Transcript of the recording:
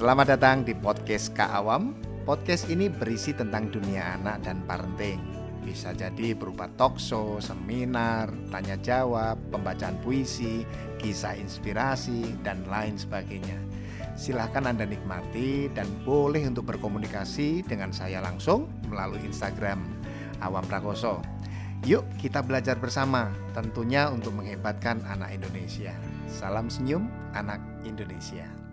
Selamat datang di podcast Kak Awam. Podcast ini berisi tentang dunia anak dan parenting. Bisa jadi berupa tokso, seminar, tanya jawab, pembacaan puisi, kisah inspirasi, dan lain sebagainya. Silahkan Anda nikmati dan boleh untuk berkomunikasi dengan saya langsung melalui Instagram Awam Prakoso. Yuk kita belajar bersama, tentunya untuk menghebatkan anak Indonesia. Salam senyum, anak Indonesia.